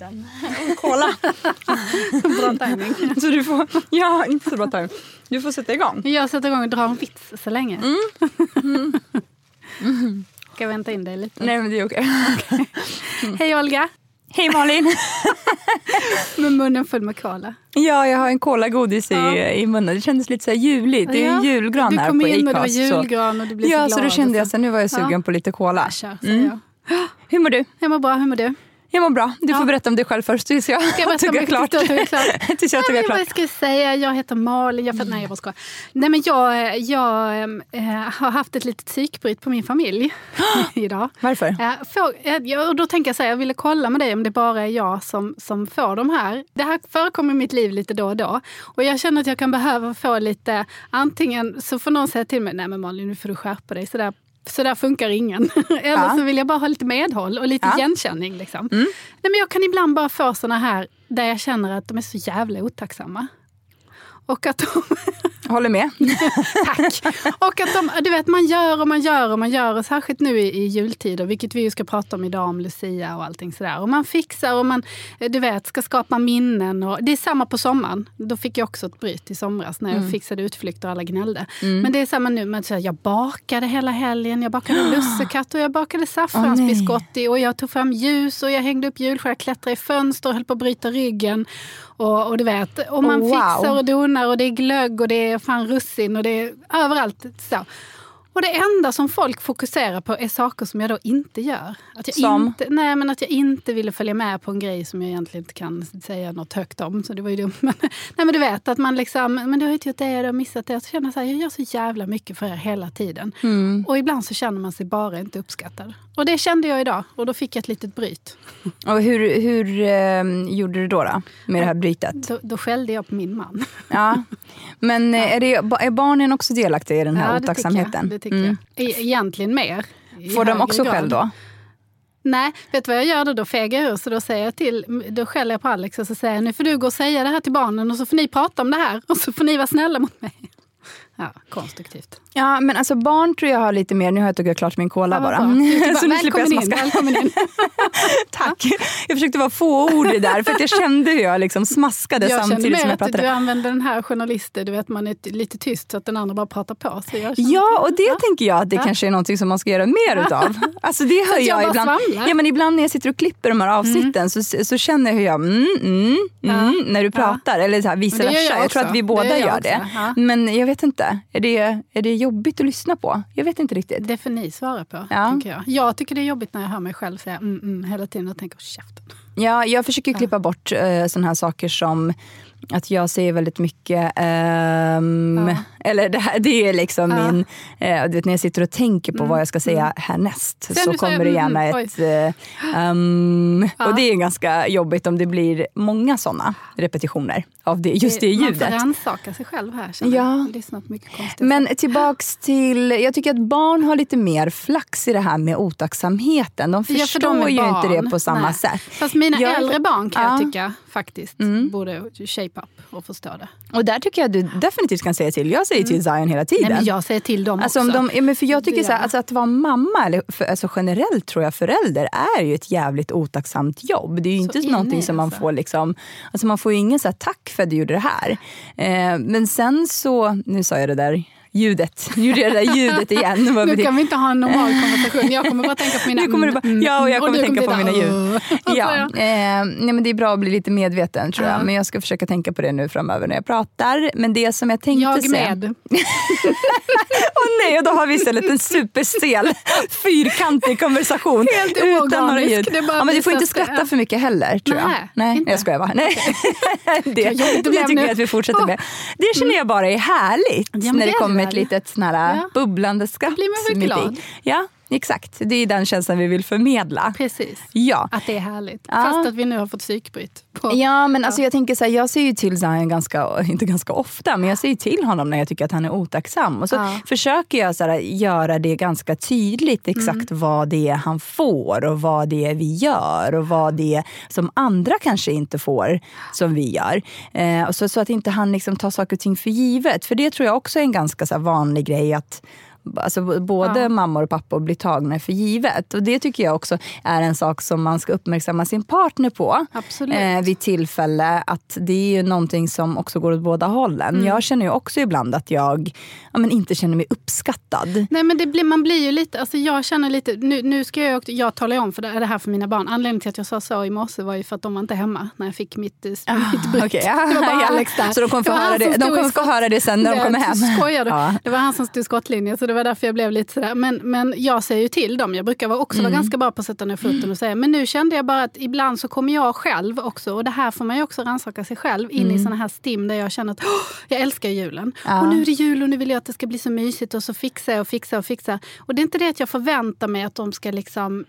tog jag precis en. Cola. Bra timing. Så du får, ja, inte så bra timing. Du får sätta igång. Jag sätter igång och drar en vits så länge. Mm. Ska jag vänta in dig lite? Nej men det är okej. Hej Olga! Hej Malin! Med munnen full med cola. Ja, jag har en colagodis i, Ja. i munnen. Det kändes lite så här juligt. Det är Ja. en julgran du här kom på in och det var Acast. julgran och du blev Ja, så så glad. då kände och jag så. så nu var jag sugen Ja. på lite. Ja, kör, säger jag. Hur mår du? Jag mår bra, hur mår du? Jag mår bra. Du får Ja. berätta om dig själv först tills jag Ska jag tuggar klart. tills tuggat klart? tills jag tuggar klart. ska jag säga? Jag heter Malin. Jag, nej, jag bara skojar. Nej, men jag, jag eh, har haft ett litet psykbryt på min familj idag. Varför? Eh, får, eh, jag- och då tänker jag så här, jag ville kolla med dig om det bara är jag som, som får de här. Det här förekommer i mitt liv lite då och då. Och jag känner att jag kan behöva få lite, antingen så får någon säga till mig, nej men Malin nu får du skärpa dig. Så där, så där funkar ingen. Eller Ja. så vill jag bara ha lite medhåll och lite Ja. igenkänning. Liksom. Nej, men jag kan ibland bara få såna här där jag känner att de är så jävla otacksamma. Och att de, Håller med. Tack! Och att de, du vet, man gör och man gör och man gör, och särskilt nu i, i jultider, vilket vi ju ska prata om idag, om Lucia och allting sådär. Och man fixar och man, du vet, ska skapa minnen. Och, det är samma på sommaren. Då fick jag också ett bryt i somras när jag fixade utflykter och alla gnällde. Men det är samma nu, med, så här, jag bakade hela helgen, jag bakade lussekatt och jag bakade saffransbiscotti och jag tog fram ljus och jag hängde upp julstjärnor, klättrade i fönster och höll på att bryta ryggen. Och, och du vet, och man wow. fixar och donar och det är glögg och det är fan russin och det är överallt. Så. Och det enda som folk fokuserar på är saker som jag då inte gör. Att jag Som? Inte, nej, men att jag inte ville följa med på en grej som jag egentligen inte kan säga något högt om. Så det var ju dumt. Men, nej, men du vet att man liksom, men du har inte gjort det, du har missat det. Så känner jag så här, jag gör så jävla mycket för er hela tiden. Mm. Och ibland så känner man sig bara inte uppskattad. Och det kände jag idag. Och då fick jag ett litet bryt. Och hur hur eh, gjorde du då, då med det här brytet? Då, då skällde jag på min man. Ja. Men eh, är, det, är barnen också delaktiga i den här Ja, otacksamheten? Det tycker Mm. jag. E- Egentligen mer. Får de också grad. skäll då? Nej, vet du vad jag gör då? Då fegar jag ur. Så då, säger jag till, då skäller jag på Alex och så säger jag nu får du gå och säga det här till barnen och så får ni prata om det här och så får ni vara snälla mot mig. Ja, konstruktivt. Ja, men alltså barn tror jag har lite mer, nu har jag tuggat klart min cola Ja, bara. Du, Så nu jag välkommen in, välkommen in. Tack. Jag försökte vara fåordig där för att jag kände hur jag liksom smaskade Jag kände samtidigt som mer jag att du pratade. använder den här journalisten, du vet man är lite tyst så att den andra bara pratar på. Jag kände- Ja, och det tänker jag att det Ja. kanske är någonting som man ska göra mer utav. Alltså det hör jag jag, bara ibland. svamlar. Ja, men ibland när jag sitter och klipper de här avsnitten så, så känner jag hur jag mm, mm, mm, när du pratar. Eller så här, vice det gör versa. jag Jag, tror att vi Det båda gör jag gör också. det. Ja. Men jag vet inte. Är det, är det jobbigt att lyssna på? Jag vet inte riktigt. Det får ni svara på. Ja. Tänker jag. jag tycker det är jobbigt när jag hör mig själv säga mm, mm, hela tiden och tänker käften. Ja, jag försöker klippa bort uh, sådana här saker som att jag säger väldigt mycket, um, ja. eller det, här, det är liksom ja. min, uh, du vet, när jag sitter och tänker på mm. vad jag ska säga mm. härnäst Sen så kommer det gärna mm, ett, uh, um, ja. och det är ganska jobbigt om det blir många sådana repetitioner av det, just det, det ljudet. Man får rannsaka sig själv här. Ja. Jag mycket konstigt. Men tillbaks till, jag tycker att barn har lite mer flax i det här med otacksamheten. De förstår för de ju barn. inte det på samma Nej. sätt. Fast mina jag, äldre barn kan jag tycka faktiskt mm. borde shape up och förstå det. Och där tycker jag att du definitivt kan säga till. Jag säger till mm. Zion hela tiden. Nej, men jag säger till dem alltså, också. De, men för jag tycker så här, alltså, att vara mamma, eller för, alltså, generellt tror jag förälder, är ju ett jävligt otacksamt jobb. Det är ju inte så någonting som man får liksom, alltså man får ju ingen så här, tack för att du gjorde det här. Eh, men sen så, nu sa jag det där ljudet. Nu gjorde jag det där ljudet igen. nu kan vi inte ha en normal konversation. Jag kommer bara tänka på mina... Nu kommer du bara, ja, och jag kommer och tänka kommer på mina ljud. Ja. Eh, nej, men det är bra att bli lite medveten tror jag. Men jag ska försöka tänka på det nu framöver när jag pratar. Men det som jag tänkte Jag med. Åh nej, och då har vi istället en superstel fyrkantig konversation. Helt utan några ljud. Ja, men du får inte skratta för mycket heller tror jag. Nej, nej inte. jag skojar bara. Nej. det, det, det tycker jag att vi fortsätter med. Det känner jag bara är härligt. Ja, när det kommer med ett litet sån här ja. bubblande skratt. blir man väl glad. Ja, Exakt, det är den känslan vi vill förmedla. Precis, ja. att det är härligt. Ja. Fast att vi nu har fått psykbryt. På. Ja, men alltså jag tänker så här, jag ser ju till Zion ganska, inte ganska ofta, men jag ser ju till honom när jag tycker att han är otacksam. Och så ja. försöker jag så här, göra det ganska tydligt exakt mm. vad det är han får och vad det är vi gör och vad det är som andra kanske inte får som vi gör. Eh, och så, så att inte han liksom tar saker och ting för givet. För det tror jag också är en ganska så vanlig grej att alltså både ja. mammor och pappor blir tagna för givet. Och Det tycker jag också är en sak som man ska uppmärksamma sin partner på eh, vid tillfälle. Att Det är ju någonting som också går åt båda hållen. Mm. Jag känner ju också ibland att jag ja, men inte känner mig uppskattad. Nej men det blir, man blir ju lite, alltså jag känner lite, nu, nu ska jag, jag talar om för det, det här för mina barn. Anledningen till att jag sa så i morse var ju för att de var inte hemma när jag fick mitt, ah, mitt bryt. Okay, ja. Det var bara Alex där. Så de kommer få, höra det, de kommer få höra det sen när de kommer hem. Skojar du? Ja. Det var han som stod skottlinjen så det var därför jag blev lite sådär. Men, men jag säger ju till dem, jag brukar också mm. vara ganska bra på att sätta ner foten och säga, men nu kände jag bara att ibland så kommer jag själv också, och det här får man ju också rannsaka sig själv, in mm. i såna här stim där jag känner att jag älskar julen. Ja. Och nu är det jul och nu vill jag att det ska bli så mysigt och så fixar jag och fixar och fixar. Och det är inte det att jag förväntar mig att de ska liksom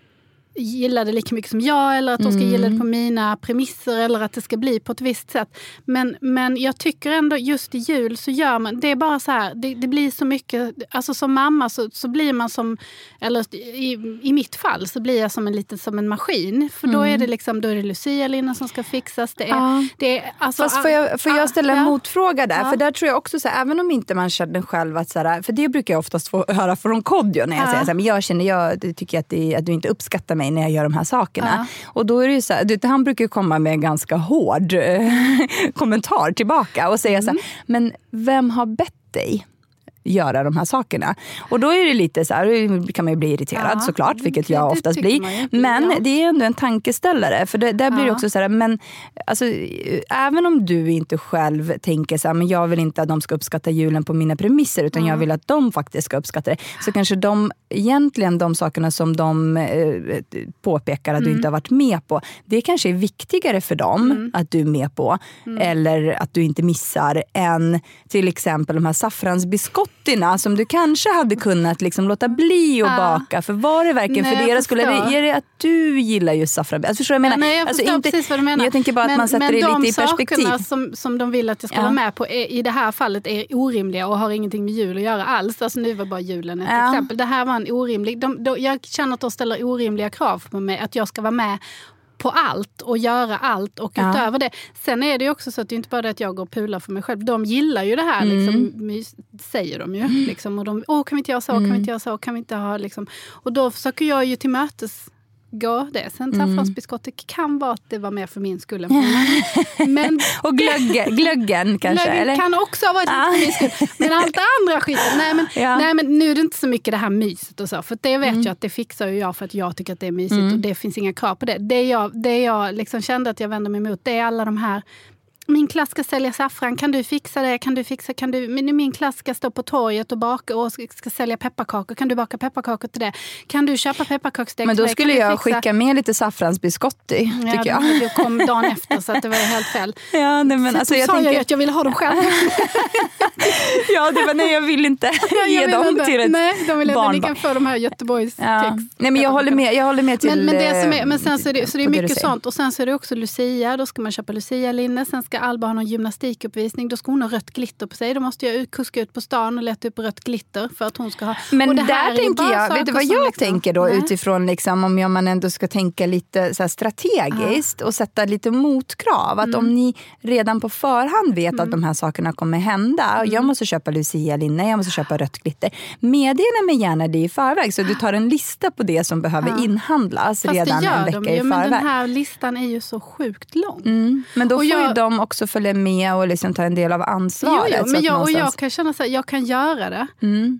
gilla det lika mycket som jag eller att de ska mm. gilla det på mina premisser eller att det ska bli på ett visst sätt. Men, men jag tycker ändå just i jul så gör man, det är bara så här, det, det blir så mycket, alltså som mamma så, så blir man som, eller i, i mitt fall så blir jag som en liten som en maskin. För då är det mm. liksom, då är det Lucia-linan som ska fixas. Det är, ja. det är, alltså, Fast får jag, får jag ställa en ja. motfråga där? Ja. För där tror jag också så här, även om inte man känner själv att så här, för det brukar jag oftast få höra från Kodjo när jag säger så här, men jag känner, jag tycker att, det, att du inte uppskattar mig när jag gör de här sakerna. Ja. Och då är det så här, han brukar komma med en ganska hård eh, kommentar tillbaka och säga mm. så här, mm. men vem har bett dig? Göra de här sakerna. Och då är det lite så här, kan man ju bli irriterad ja, såklart, vilket jag oftast blir. Men ja. det är ändå en tankeställare. För det, där blir det också så här, men alltså, även om du inte själv tänker så här, men jag vill inte att de ska uppskatta julen på mina premisser, utan jag vill att de faktiskt ska uppskatta det. Så kanske de, egentligen de sakerna som de eh, påpekar att mm. du inte har varit med på, det kanske är viktigare för dem mm. att du är med på, mm. eller att du inte missar, än till exempel de här saffransbiskotterna fruttorna som du kanske hade kunnat liksom låta bli att baka. För var det verkligen nej, för deras skull? Är det att du gillar just saffran? Alltså, förstår jag menar? Nej, jag alltså, förstår inte, precis vad du menar. Jag tänker bara men, att man sätter det lite i perspektiv. Men de sakerna som, som de vill att jag ska ja. vara med på är, i det här fallet är orimliga och har ingenting med jul att göra alls. Alltså, nu var bara julen ett ja. exempel. Det här var en orimlig... De, de, jag känner att de ställer orimliga krav på mig. Att jag ska vara med på allt och göra allt och ja. utöver det. Sen är det också så att det är inte bara det att jag går och pular för mig själv. De gillar ju det här, mm. liksom, säger de ju. Liksom, och de, Åh, kan vi inte göra så, mm. kan vi inte göra så, kan vi inte ha liksom. Och då försöker jag ju till mötes gå det. Sen saffransbiskottet mm. kan vara att det var mer för min skull än för men, Och glöggen, glöggen kanske? Glöggen eller? kan också ha varit ah. lite för min skull. Men allt det andra skiten, nej men, ja. nej men nu är det inte så mycket det här myset och så. För det vet mm. jag att det fixar jag för att jag tycker att det är mysigt mm. och det finns inga krav på det. Det jag, det jag liksom kände att jag vände mig emot det är alla de här min klass ska sälja saffran, kan du fixa det? Kan du fixa, kan du, min, min klass ska stå på torget och baka och ska, sälja pepparkakor, kan du baka pepparkakor till det? Kan du köpa pepparkaksdeg Men då skulle jag fixa- skicka med lite saffransbiscotti, Ja, tycker jag. Du kom dagen efter så att det var helt fel. Ja, nej, men Så alltså, jag sa jag tänker, att jag ville ha dem själv. ja, det var, nej, jag vill inte Jag ge dem inte. till ett Nej, de vill inte. Ni barnbarn. kan få de här Göteborgs Ja. kex. Nej, men jag håller med, jag håller med till... Men, men, det som är, eh, men sen så är det, så det är mycket säger. sånt. Och sen så är det också Lucia. Då ska man köpa Lucia-linne. Sen ska Alba ha någon gymnastikuppvisning. Då ska hon ha rött glitter på sig. Då måste jag kuska ut på stan och leta upp rött glitter för att hon ska ha. Men och det här där är ju tänker jag, vet du vad jag liksom- tänker då Nej. utifrån liksom, om jag, man ändå ska tänka lite så strategiskt och sätta lite motkrav. Att Mm. om ni redan på förhand vet att de här sakerna kommer hända. Och Mm. jag måste köpa Lucia-linne, jag måste köpa rött glitter. Meddela mig gärna det i förväg så du tar en lista på det som behöver inhandlas Fast redan en de vecka ju, i Men förväg. den här listan är ju så sjukt lång. Mm. Men då Och får ju jag- de också följa med och liksom ta en del av Jo, ansvaret. jo, så men att jag, och någonstans- jag kan känna så här, jag kan göra det. Mm.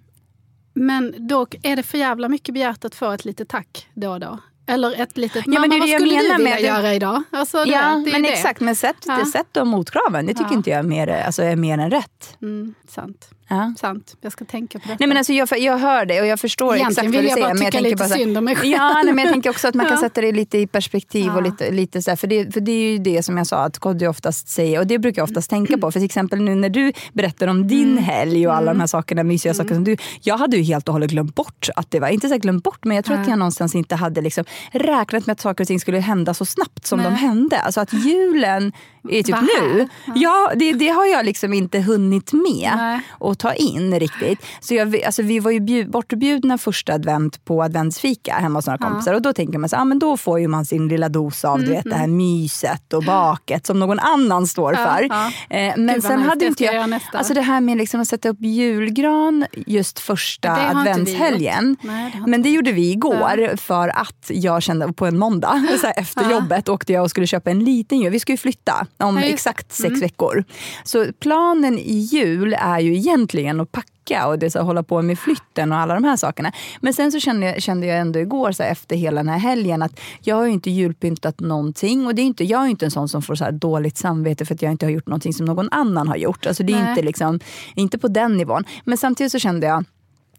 Men då är det för jävla mycket begärt att få ett litet tack då och då. Eller ett litet, men mamma det vad det jag skulle du vilja med att- göra idag? Alltså, det, Ja, det men det. exakt. Men sätt, Ja. sätt de motkraven. Det tycker Ja. inte jag är mer, alltså, är mer än rätt. Mm, sant. Ja. sant. Jag ska tänka på. Nej, men alltså, jag, jag hör det och jag förstår Egentligen exakt vad vill du säger. bara men jag tycka lite bara så här- synd om mig själv. Ja, nej, men jag tänker också att man kan Ja. sätta det lite i perspektiv. Ja. och lite, lite så här, för, det, för det är ju det som jag sa att Kodjo oftast säger och det brukar jag oftast tänka på. För till exempel nu när du berättar om din Mm. helg och alla de här sakerna, mysiga saker som du... Jag hade ju helt och hållet glömt bort att det var, inte så glömt bort, men jag tror att jag någonstans inte hade liksom räknat med att saker och ting skulle hända så snabbt som de Nej. hände. Alltså att julen är typ här. nu. Ja, det, det har jag liksom inte hunnit med Nej. att ta in riktigt. Så jag, alltså vi var ju bjud, bortbjudna första advent på adventsfika hemma hos några kompisar. Och då tänker man så ah, men då får ju man sin lilla dos av du vet, det här myset och baket som någon annan står Mm, Ja, för. ja. Eh, men vad sen hade det inte jag. Alltså det här med liksom att sätta upp julgran just första adventshelgen. Nej, det men det gjorde vi igår för att jag kände på en måndag så här, efter Ja. jobbet åkte jag och skulle köpa en liten jul. Vi ska ju flytta om just exakt sex veckor. Så planen i jul är ju egentligen att packa och det så här, hålla på med flytten och alla de här sakerna. Men sen så kände jag, kände jag ändå igår så här, efter hela den här helgen att jag har ju inte julpyntat någonting och det är inte, jag är inte en sån som får så här dåligt samvete för att jag inte har gjort någonting som någon annan har gjort. Alltså det är Nej. inte, liksom, inte på den nivån. Men samtidigt så kände jag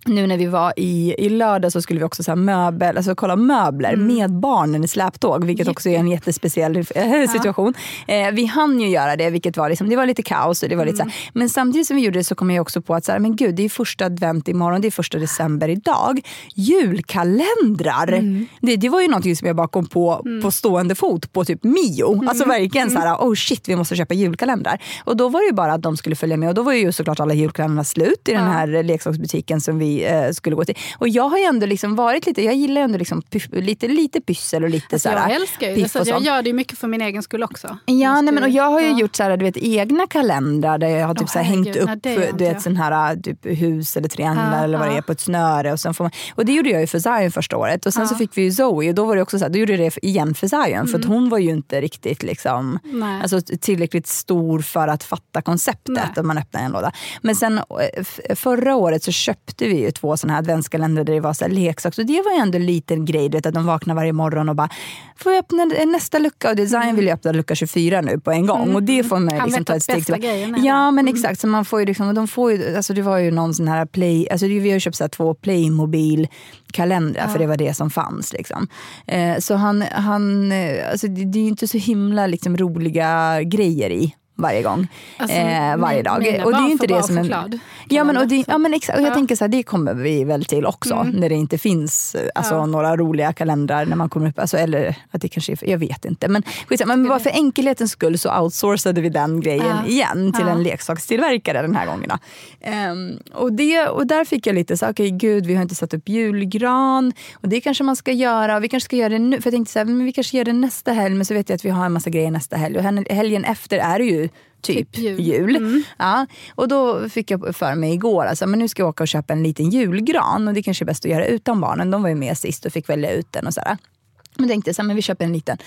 nu när vi var i, i lördag så skulle vi också så möbel, alltså kolla möbler Mm. med barnen i släptåg, vilket också är en jättespeciell eh, situation. Eh, vi hann ju göra det, vilket var, liksom, det var lite kaos. Och det var lite så Mm. här. Men samtidigt som vi gjorde det så kom jag också på att så här, men gud, det är första advent imorgon, det är första december idag. Julkalendrar! Mm. Det, det var ju någonting som jag bara kom på på stående fot på typ Mio. Mm. Alltså verkligen så här, oh shit, vi måste köpa julkalendrar. Och då var det ju bara att de skulle följa med och då var ju såklart alla julkalendrarna slut i den här leksaksbutiken som vi eh, skulle gå till. Och jag har ju ändå liksom varit lite, jag gillar ju ändå liksom pyf- lite, lite pyssel och lite Alltså, så här, jag älskar ju det, så jag gör det mycket för min egen skull också. Ja, nej, men, och jag har ju ja. gjort så här, du vet, egna kalendrar där jag har typ Åh, så här, hängt nej, upp det inte du vet, sån här, typ, hus eller trianglar Ja, eller vad det ja. är på ett snöre. Och, sen får man, och det gjorde jag ju för Zion första året. Och sen så fick vi ju Zoe och då var det också så här, då gjorde jag det igen för Zion. För att hon var ju inte riktigt liksom, Mm. Nej. alltså, tillräckligt stor för att fatta konceptet Nej. att man öppnar en låda. Men sen eh, förra året så köpte vi ju två såna här adventskalendrar där det var så här leksaker. Så det var ju ändå en liten grej, du vet, att de vaknar varje morgon och bara, får jag öppna nästa lucka? Och Design vill ju öppna lucka 24 nu på en gång. Och det får man Mm. Liksom vet ta ett steg bästa till. grejen är det. Ja men exakt, så man får ju liksom, de får ju, alltså det var ju någon sån här play, alltså vi har ju köpt så här två Playmobil kalendrar för det var det som fanns. Liksom. Eh, så han, han eh, alltså det, det är ju inte så himla liksom, roliga grejer i varje gång. Alltså, eh, varje dag. mina och det är ju inte det som choklad. Ja men, och det, ja, men exakt, och jag Ja. tänker så här, det kommer vi väl till också. När det inte finns alltså, Ja. några roliga kalendrar när man kommer upp. Alltså, eller att det kanske är, jag vet inte. Men, skitsamma, men bara för enkelhetens skull så outsourcade vi den grejen Ja. igen till en leksakstillverkare den här gången. då. Ehm, och, det, och där fick jag lite så okej gud vi har inte satt upp julgran. Och det kanske man ska göra. Och vi kanske ska göra det nu. För jag tänkte så här, men vi kanske gör det nästa helg. Men så vet jag att vi har en massa grejer nästa helg. Och hel- helgen efter är det ju typ, Typ jul. jul. Ja, och då fick jag för mig igår, alltså, men nu ska jag åka och köpa en liten julgran. Och det kanske är bäst att göra utan barnen. De var ju med sist och fick välja ut den. och sådär. Men tänkte så här, men vi köper en liten.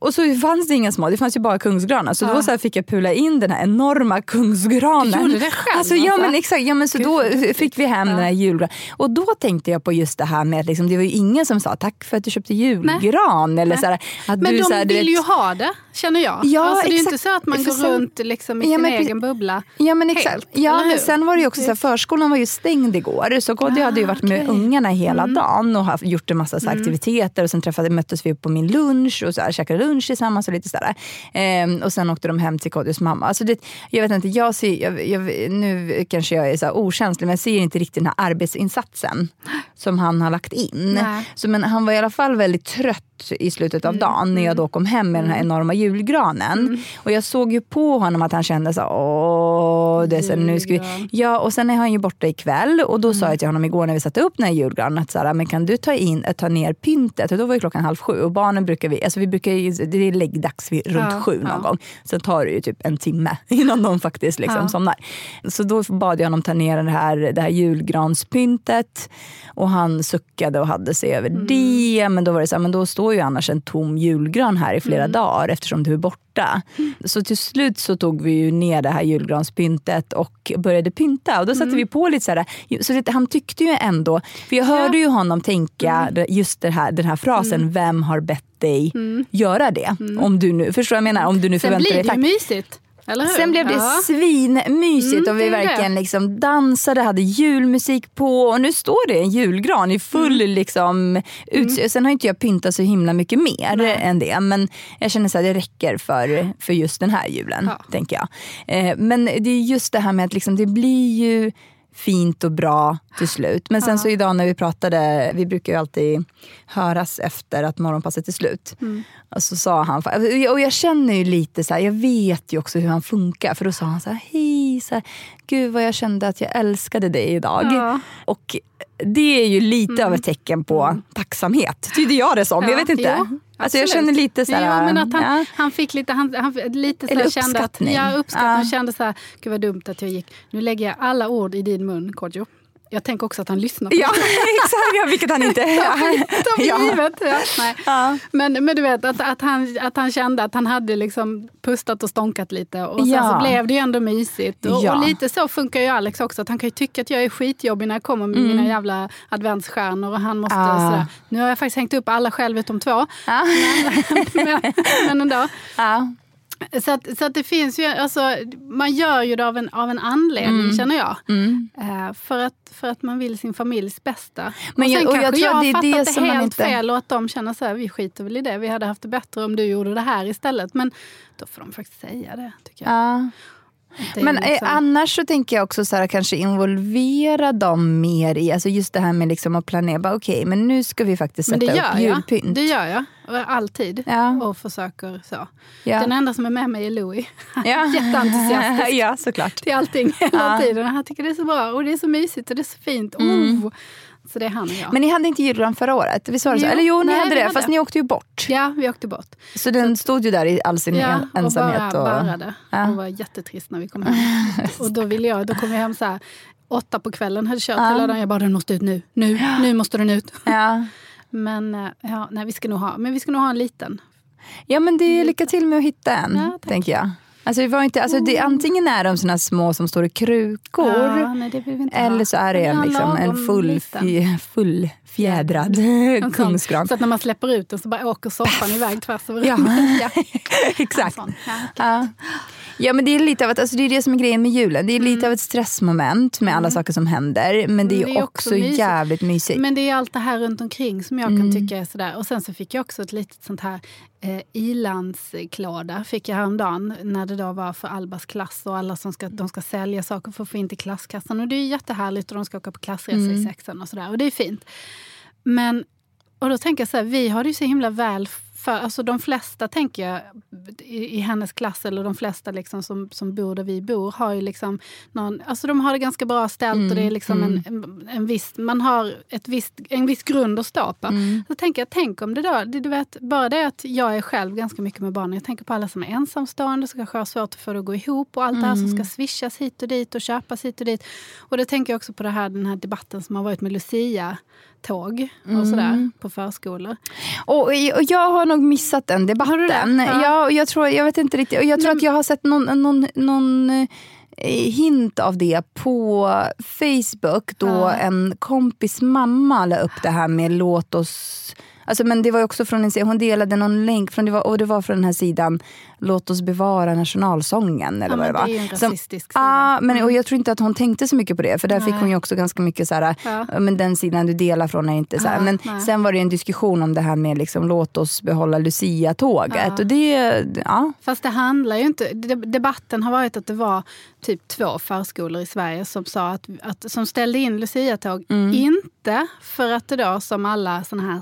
Och så fanns det inga små, det fanns ju bara kungsgranar. Så ja. då så här fick jag pula in den här enorma kungsgranen. Du gjorde det själv? Alltså, ja men exakt, ja, men så då fick vi hem ja. den här julgranen. Och då tänkte jag på just det här med att liksom, det var ju ingen som sa tack för att du köpte julgran. Nej. Eller, så här, att men du, de så här, vill vet... ju ha det, känner jag. Ja, alltså, det är inte så att man går sen, runt liksom, i ja, sin men, egen bubbla Ja men exakt. Helt, ja, men sen var det ju också så här, förskolan var ju stängd igår. Så Kodjo ah, hade ju varit med okay. ungarna hela mm. dagen och haft, gjort en massa så mm. aktiviteter. Och sen träffade, möttes vi på min lunch och så här, käkade lunch tillsammans och lite sådär. Ehm, och sen åkte de hem till Kodjos mamma. Alltså det, jag vet inte, jag ser, jag, jag, nu kanske jag är så okänslig men jag ser inte riktigt den här arbetsinsatsen som han har lagt in. Så, men han var i alla fall väldigt trött i slutet av mm. dagen när jag då kom hem med den här mm. enorma julgranen. Mm. Och jag såg ju på honom att han kände så åh, det så, nu ska vi... Ja, och sen är han ju borta ikväll och då mm. sa jag till honom igår när vi satte upp den här julgranen att så här, men kan du ta, in, ta ner pyntet? Och då var ju klockan halv sju och barnen brukar vi, alltså vi brukar det är läggdags vid, runt ja, sju någon ja. gång. Sen tar det ju typ en timme innan de faktiskt liksom ja. somnar. Så då bad jag honom ta ner det här, det här julgranspyntet och han suckade och hade sig över mm. det. Men då var det så här, men då står ju annars en tom julgran här i flera mm. dagar eftersom du är borta. Mm. Så till slut så tog vi ju ner det här julgranspyntet och började pynta. Och då satte mm. vi på lite så här, så han tyckte ju ändå, för jag hörde ja. ju honom tänka mm. just det här, den här frasen, mm. vem har bett dig göra det? Om du nu, förstår jag menar? Om du nu Sen förväntar dig Sen blir det ju mysigt. Sen blev det ja. svinmysigt mm, och vi verkligen liksom dansade, hade julmusik på och nu står det en julgran i full mm. liksom, uts- mm. Sen har inte jag pyntat så himla mycket mer Nej. än det men jag känner att det räcker för, för just den här julen. Ja. tänker jag. Eh, men det är just det här med att liksom, det blir ju fint och bra till slut. Men sen ja. så idag när vi pratade, vi brukar ju alltid höras efter att morgonpasset är slut. Mm. Och så sa han, och jag känner ju lite så här, jag vet ju också hur han funkar. För då sa han så här, hej, så här, gud vad jag kände att jag älskade dig idag. Ja. Och det är ju lite mm. av ett tecken på mm. tacksamhet, tyder jag det som. Ja. Jag vet inte. Jo. Alltså jag känner lite så här, ja, men att han, ja. han fick lite, han, han lite så Eller kände att, ja, uppskattning. Ja. kände så här, gud vad dumt att jag gick. Nu lägger jag alla ord i din mun, Kodjo. Jag tänker också att han lyssnar på ja, exakt, ja, vilket han inte... ja. givet, ja. Nej. Ja. Men, men du vet, att, att, han, att han kände att han hade liksom pustat och stånkat lite. Och sen ja. så blev det ju ändå mysigt. Och, och, lite så funkar ju Alex också. Att han kan ju tycka att jag är skitjobbig när jag kommer med mm. mina jävla adventsstjärnor. Och han måste ah. sådär. Nu har jag faktiskt hängt upp alla själv utom två. Ah. Men, men, men ändå. Ah. Så, att, så att det finns ju, alltså, man gör ju det av en, av en anledning mm. känner jag. Mm. Uh, för, att, för att man vill sin familjs bästa. Men och sen jag, och kanske jag, jag har fattat det, det helt inte... fel och att de känner så här, vi skiter väl i det. Vi hade haft det bättre om du gjorde det här istället. Men då får de faktiskt säga det. tycker jag. Ja. Men eh, liksom... annars så tänker jag också så här, kanske involvera dem mer i, alltså just det här med liksom att planera, okej okay, men nu ska vi faktiskt sätta upp julpynt. Det gör jag, alltid. Ja. Och försöker så. Ja. Den enda som är med mig är Louie. Ja. Jätteentusiastisk ja, såklart. till allting hela ja. tiden. Han tycker det är så bra och det är så mysigt och det är så fint. Mm. Oh. Så det är han och jag. Men ni hade inte julgran förra året? Visst var det så? Eller jo, ni nej, hade det, hade. fast ni åkte ju bort. Ja, vi åkte bort. Så den stod ju där i all sin ja, ensamhet? och bara barrade. Ja. Och var jättetrist när vi kom hem. och då, ville jag, då kom vi hem så här, åtta på kvällen, hade kört ja. hela dagen. Jag bara, den måste ut nu. Nu, nu måste den ut. Ja. Men eh, ja, nej, vi ska nog ha, men vi ska nog ha en liten. Ja men det är lycka till med att hitta en, ja, tänker jag. Alltså det var inte, alltså det, mm. antingen är de såna små som står i krukor ja, nej, eller så är det en, liksom, en full, full fjädrad kungsgran. Så att när man släpper ut den så bara åker soppan iväg tvärs över ja. ja. Exakt. Ja, Ja men det är lite av att, alltså det är det som är grejen med julen. Det är lite mm. av ett stressmoment med alla mm. saker som händer. Men det är, det är också, också jävligt mysigt. Men det är allt det här runt omkring som jag mm. kan tycka är sådär. Och sen så fick jag också ett litet sånt här eh, ilandsklåda fick jag häromdagen när det då var för Albas klass och alla som ska, de ska sälja saker för att få in till klasskassan. Och det är jättehärligt och de ska åka på klassresa mm. i sexan och sådär. Och det är fint. Men, och då tänker jag så här, vi har det ju så himla väl för, alltså de flesta, tänker jag, i, i hennes klass eller de flesta liksom som, som bor där vi bor har ju liksom någon, alltså de har det ganska bra ställt mm, och det är mm, liksom mm. en, en, viss, man har ett visst, en viss grund att stå på. Mm. Så tänker jag, tänk om det då, du vet, bara det att jag är själv ganska mycket med barnen. Jag tänker på alla som är ensamstående, som kanske har svårt att få det att gå ihop och allt det här som ska mm. swishas hit och dit och köpas hit och dit. Och då tänker jag också på det här, den här debatten som har varit med Lucia tåg och mm. sådär på förskolor. Och, och jag har nog nog missat den debatten. Ja. ja, jag, tror, jag vet inte riktigt. Jag tror Nej. att jag har sett någon, någon, någon eh, hint av det på Facebook då ja. en kompis mamma la upp det här med låt oss Alltså, men det var också från en hon delade någon länk från, det var, och det var från den här sidan Låt oss bevara nationalsången. Eller ja, vad det var. Det är en rasistisk Som, ah, men, och Jag tror inte att hon tänkte så mycket på det. För där nej. fick hon ju också ganska mycket så här, ja. men den sidan du delar från är inte så här. Men nej. sen var det en diskussion om det här med liksom, låt oss behålla Lucia-tåget. Ja. Och det, ja. Fast det handlar ju inte... Debatten har varit att det var typ två förskolor i Sverige som sa att, att som ställde in Lucia-tåg. Mm. Inte för att det då, som alla såna här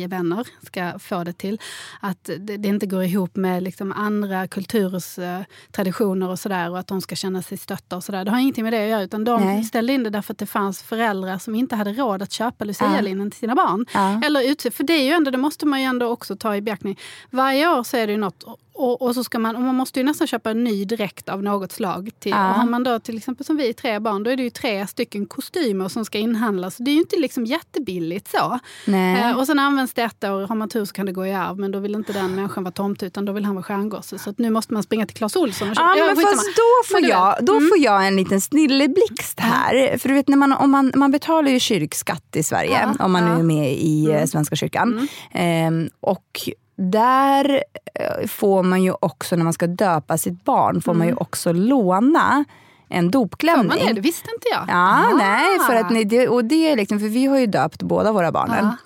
Sverigevänner ska få det till, att det, inte går ihop med liksom andra kulturers eh, traditioner och sådär och att de ska känna sig stötta och sådär. Det har ingenting med det att göra utan de Nej. ställde in det därför att det fanns föräldrar som inte hade råd att köpa lucialinnen ja. till sina barn. Ja. Eller för det är ju ändå, det måste man ju ändå också ta i beaktning. Varje år så är det ju något och, och, så ska man, och man måste ju nästan köpa en ny dräkt av något slag. Till, ja. och har man då till exempel som vi, tre barn, då är det ju tre stycken kostymer som ska inhandlas. Det är ju inte liksom jättebilligt så. Eh, och sen används det ett år, har man tur så kan det gå i arv. Men då vill inte den människan vara tomte utan då vill han vara stjärngosse. Så nu måste man springa till Clas Ohlson och köpa. Ja, men fast då får, jag, då mm. får jag en liten snilleblixt här. Mm. För du vet, när man, om man, man betalar ju kyrkskatt i Sverige ja, om man ja. nu är med i mm. Svenska kyrkan. Eh, och där eh, får man ju också, när man ska döpa sitt barn, får mm. man ju mm. också låna en dopklänning. Får man det? Det visste inte jag. Ja, ah. nej, för att, och det är liksom, för vi har ju döpt båda våra barnen. Ah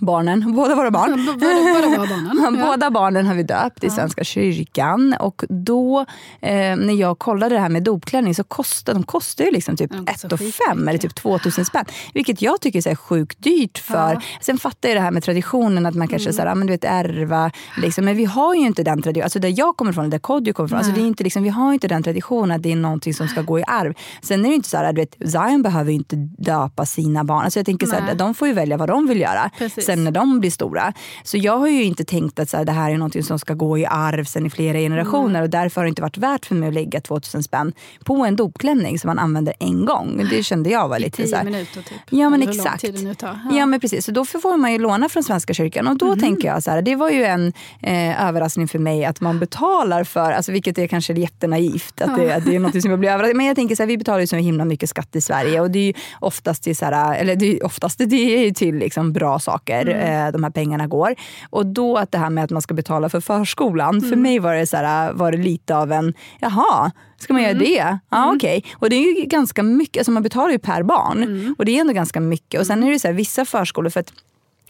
barnen, båda våra barn. båda, båda, barnen. Ja. båda barnen har vi döpt i Svenska kyrkan. Och då, eh, när jag kollade det här med dopklänning så kostar de kostar ju liksom typ 1 5 eller typ 2000 spänn. Vilket jag tycker är så sjukt dyrt. för. Ja. Sen fattar jag det här med traditionen, att man kanske mm. så här, men du vet, ärva. Liksom. Men vi har ju inte den traditionen. Alltså där jag kommer ifrån, där Kodjo kommer ifrån. Alltså det är inte liksom, vi har inte den traditionen att det är någonting som ska gå i arv. Sen är det inte så här, du vet, Zion behöver ju inte döpa sina barn. Alltså jag tänker så här, de får ju välja vad de vill göra. Precis sen när de blir stora. Så jag har ju inte tänkt att så här, det här är något som ska gå i arv sen i flera generationer mm. och därför har det inte varit värt för mig att lägga 2000 spänn på en dopklänning som man använder en gång. Det kände jag var lite I tio minuter typ? Ja men exakt. Ja. ja. men precis, så då får man ju låna från Svenska kyrkan och då mm. tänker jag så här, det var ju en eh, överraskning för mig att man betalar för, alltså, vilket är kanske jättenaivt, att det, att det är något som jag blir överraskad Men jag tänker så här, vi betalar ju så himla mycket skatt i Sverige och det är ju oftast till, så här, eller det är oftast det är till liksom bra saker. Mm. Eh, de här pengarna går. Och då att det här med att man ska betala för förskolan, mm. för mig var det, så här, var det lite av en, jaha, Ska man mm. göra det? Ja, mm. okej. Okay. Och det är ju ganska mycket, alltså man betalar ju per barn. Mm. Och det är ändå ganska mycket. Och sen är det så här, vissa förskolor, för att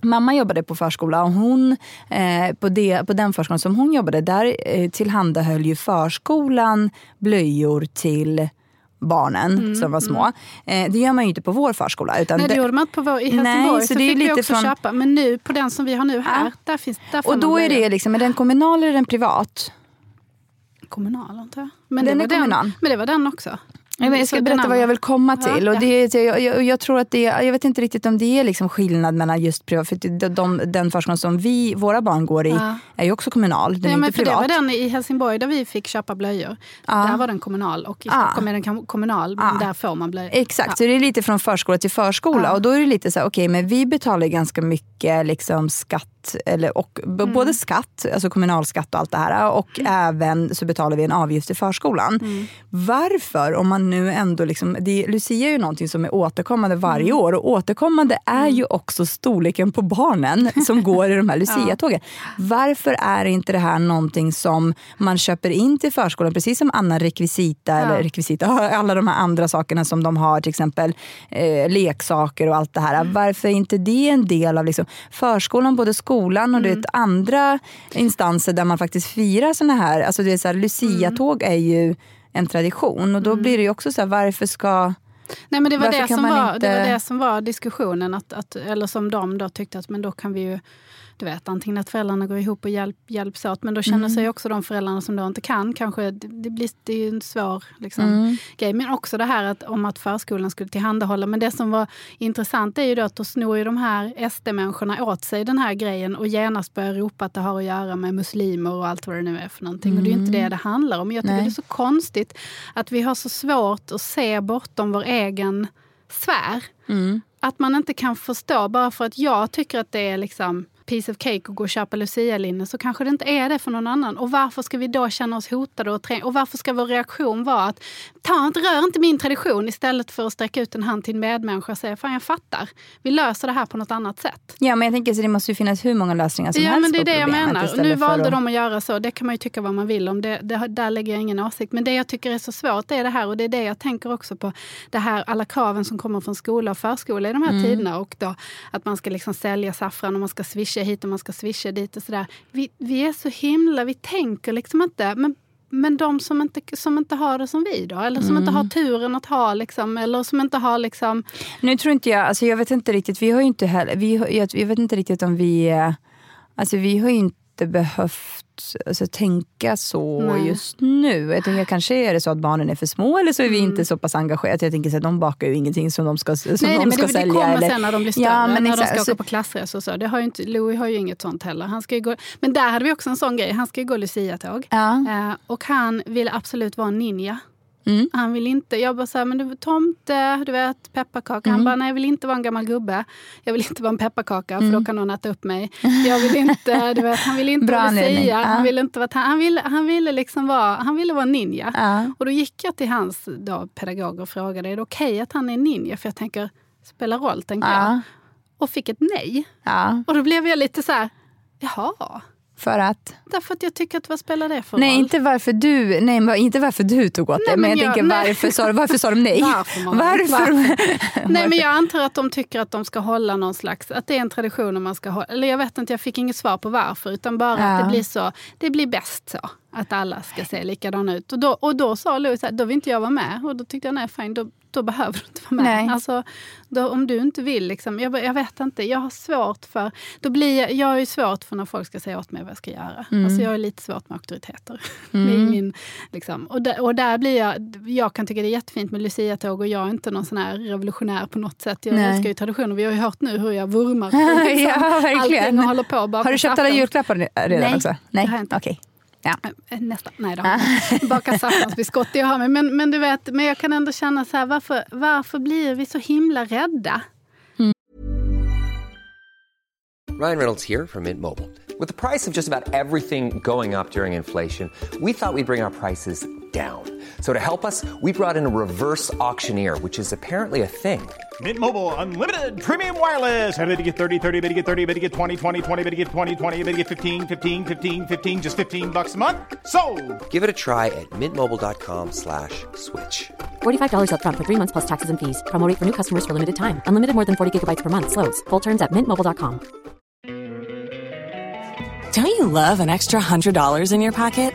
Mamma jobbade på förskola och hon, eh, på, det, på den förskolan som hon jobbade, där eh, tillhandahöll ju förskolan blöjor till barnen mm, som var små. Mm. Eh, det gör man ju inte på vår förskola. Utan nej, det gjorde man inte på vår, i Helsingborg. Nej, så, så det fick lite från... köpa. Men nu på den som vi har nu här, ja. där finns där Och då är det liksom, är den kommunal eller den privat? Kommunal antar jag. Men den det är kommunal. Den, men det var den också. Jag ska berätta vad jag vill komma till. Och det, jag, jag, jag, tror att det, jag vet inte riktigt om det är liksom skillnad mellan just privat, för de, de, den förskolan som vi, våra barn går i ja. är ju också kommunal, den ja, är men inte privat. Det var den i Helsingborg där vi fick köpa blöjor. Ja. Där var den kommunal och i Stockholm är den kommunal, men där får man blöjor. Exakt, så det är lite från förskola till förskola. Och då är det lite så här, okej okay, men vi betalar ganska mycket liksom, skatt eller, och mm. både skatt, alltså kommunalskatt och allt det här och mm. även så betalar vi en avgift till förskolan. Mm. Varför, om man nu ändå liksom, det, Lucia är ju någonting som är återkommande varje mm. år och återkommande är mm. ju också storleken på barnen som går i de här Lucia-tågen. Varför är inte det här någonting som man köper in till förskolan, precis som annan rekvisita, ja. eller rekvisita, alla de här andra sakerna som de har, till exempel eh, leksaker och allt det här. Mm. Varför är inte det en del av liksom, förskolan, både skolan och mm. vet, andra instanser där man faktiskt firar såna här, alltså det är så här, Lucia-tåg är ju en tradition och då mm. blir det ju också så här, varför ska Nej, men det, var det, som var, inte... det var det som var diskussionen, att, att, eller som de då tyckte att men då kan vi ju du vet, antingen att föräldrarna går ihop och hjälp, hjälps åt. Men då känner mm. sig också de föräldrarna som då inte kan, kanske, det, blir, det är ju en svår liksom, mm. grej. Men också det här att, om att förskolan skulle tillhandahålla. Men det som var intressant är ju då att då snor ju de här SD-människorna åt sig den här grejen och genast börjar ropa att det har att göra med muslimer och allt vad det nu är för någonting. Mm. Och det är ju inte det mm. det handlar om. Jag tycker Nej. det är så konstigt att vi har så svårt att se bortom vår egen sfär. Mm. Att man inte kan förstå, bara för att jag tycker att det är liksom piece of cake och gå och köpa lucialinne så kanske det inte är det för någon annan. Och varför ska vi då känna oss hotade och träng- Och varför ska vår reaktion vara att ta inte, rör inte min tradition istället för att sträcka ut en hand till en medmänniska och säga fan jag fattar. Vi löser det här på något annat sätt. Ja, men jag tänker så det måste ju finnas hur många lösningar som Ja helst men det är det jag menar. Nu valde att- de att göra så. Det kan man ju tycka vad man vill om. Det, det, där lägger jag ingen åsikt. Men det jag tycker är så svårt är det här och det är det jag tänker också på. Det här alla kraven som kommer från skola och förskola i de här Mm. tiderna. Och då att man ska liksom sälja saffran och man ska swisha hit och man ska swisha dit och sådär. Vi, vi är så himla, vi tänker liksom inte. Men men de som inte, som inte har det som vi då? Eller som inte Mm. har turen att ha, liksom, eller som inte har liksom... Nu tror inte jag, alltså jag vet inte riktigt, vi har ju inte heller, vi, har- jag, jag vet inte riktigt om vi, eh, alltså vi har ju inte behövt alltså, tänka så Nej. just nu. Jag tänker kanske är det så att barnen är för små eller så är vi Mm. inte så pass engagerade. Jag tänker så de bakar ju ingenting som de ska, som Nej, de men ska det, sälja. det kommer eller, sen när de blir större, Ja, men när exakt. de ska Så- åka på klassresor. och Så. Det har ju inte, Louis har ju inget sånt heller. Han ska gå, men där hade vi också en sån grej. Han ska ju gå Lucia-tåg. Ja. Eh, och han ville absolut vara en ninja. Mm. Han vill inte, jag bara såhär, men du tomte, du vet pepparkaka. Mm. Han bara, nej jag vill inte vara en gammal gubbe. Jag vill inte vara en pepparkaka för Mm. då kan någon äta upp mig. Jag vill inte, du vet, han ville inte vara. Ja. Han ville inte vara, han ville, han ville liksom vara, han ville vara ninja. Ja. Och då gick jag till hans då, pedagog och frågade, är det okej att han är ninja? För jag tänker, spelar roll, tänker jag. Ja. Och fick ett nej. ja, Och då blev jag lite så här, jaha. För att? Därför att jag tycker att vad spelar det för Nej, roll? inte varför du, nej, inte varför du tog åt det. Nej, Men, men jag, jag- tänker nej. varför sa, varför sa de nej? Varför, Malin? varför? Nej men jag antar att de tycker att de ska hålla någon slags, att det är en tradition man ska hålla, eller jag vet inte, jag fick inget svar på varför utan bara Ja. att det blir så, det blir bäst så. Att alla ska se likadana ut. Och då, och då sa Louis här, då vill inte jag vara med. Och då tyckte jag, nej fine, då, då behöver du inte vara med. Nej. Alltså, då, om du inte vill, liksom, jag, jag vet inte, jag har svårt för, då blir jag, jag ju svårt för när folk ska säga åt mig vad jag ska göra. Mm. Alltså jag har lite svårt med auktoriteter. Är min, liksom, och, där, och där blir jag, jag kan tycka det är jättefint med Lucia-tåg och jag är inte någon sån här revolutionär på något sätt. Jag Nej. älskar ju traditioner. Vi har ju hört nu hur jag vurmar för liksom, Ja, verkligen. allting och håller på Har du köpt alla julklappar redan Nej, också? det har jag inte. Okej. Ja. Eh, Nästan. Nej, jag inte. Baka saffransbiskott, det har jag. Men, men du vet, men jag kan ändå känna så här, varför, varför blir vi så himla rädda? Ryan Reynolds here from Mint Mobile. With the price of just about everything going up during inflation, we thought we'd bring our prices down. So to help us, we brought in a reverse auctioneer, which is apparently a thing. Mint Mobile unlimited premium wireless. Ready to get 30, 30, bit to get 30, bit to get 20, 20, 20, bit to get 20, 20, bit to get 15, 15, 15, 15 just 15 bucks a month. So, Give it a try at mintmobile.com slash switch. $45 upfront for three months plus taxes and fees. Promo rate for new customers for limited time. Unlimited more than 40 gigabytes per month. Slows. Full terms at mintmobile.com. Don't you love an extra $100 in your pocket?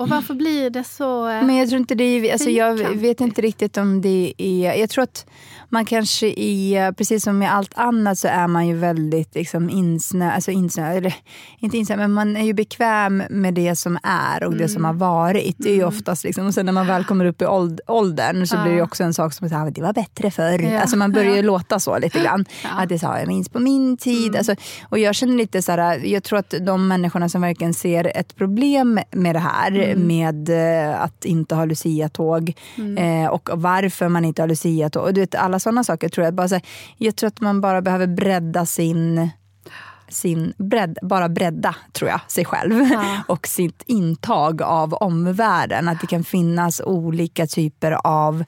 Och varför blir det så... eh, Men jag tror inte det är, alltså jag vet inte riktigt om det är, jag tror att man kanske är, precis som med allt annat så är man ju väldigt liksom insnö, alltså insnö, eller inte insnö, men man är ju bekväm med det som är och det som har varit. Det är ju oftast liksom, och sen när man väl kommer upp i åld, åldern så blir det också en sak som att ah, det var bättre förr. Ja. Alltså man börjar ju Ja. låta så lite grann. Att det sa jag minns på min tid. Alltså, och jag känner lite så här, jag tror att de människorna som verkligen ser ett problem med det här, med eh, att inte ha Lucia-tåg eh, och varför man inte har Lucia-tåg. Och du vet, alla sådana saker tror jag. Bara så här, jag tror att man bara behöver bredda sin sin bredd, bara bredda, tror jag, sig själv och sitt intag av omvärlden. Att det kan finnas olika typer av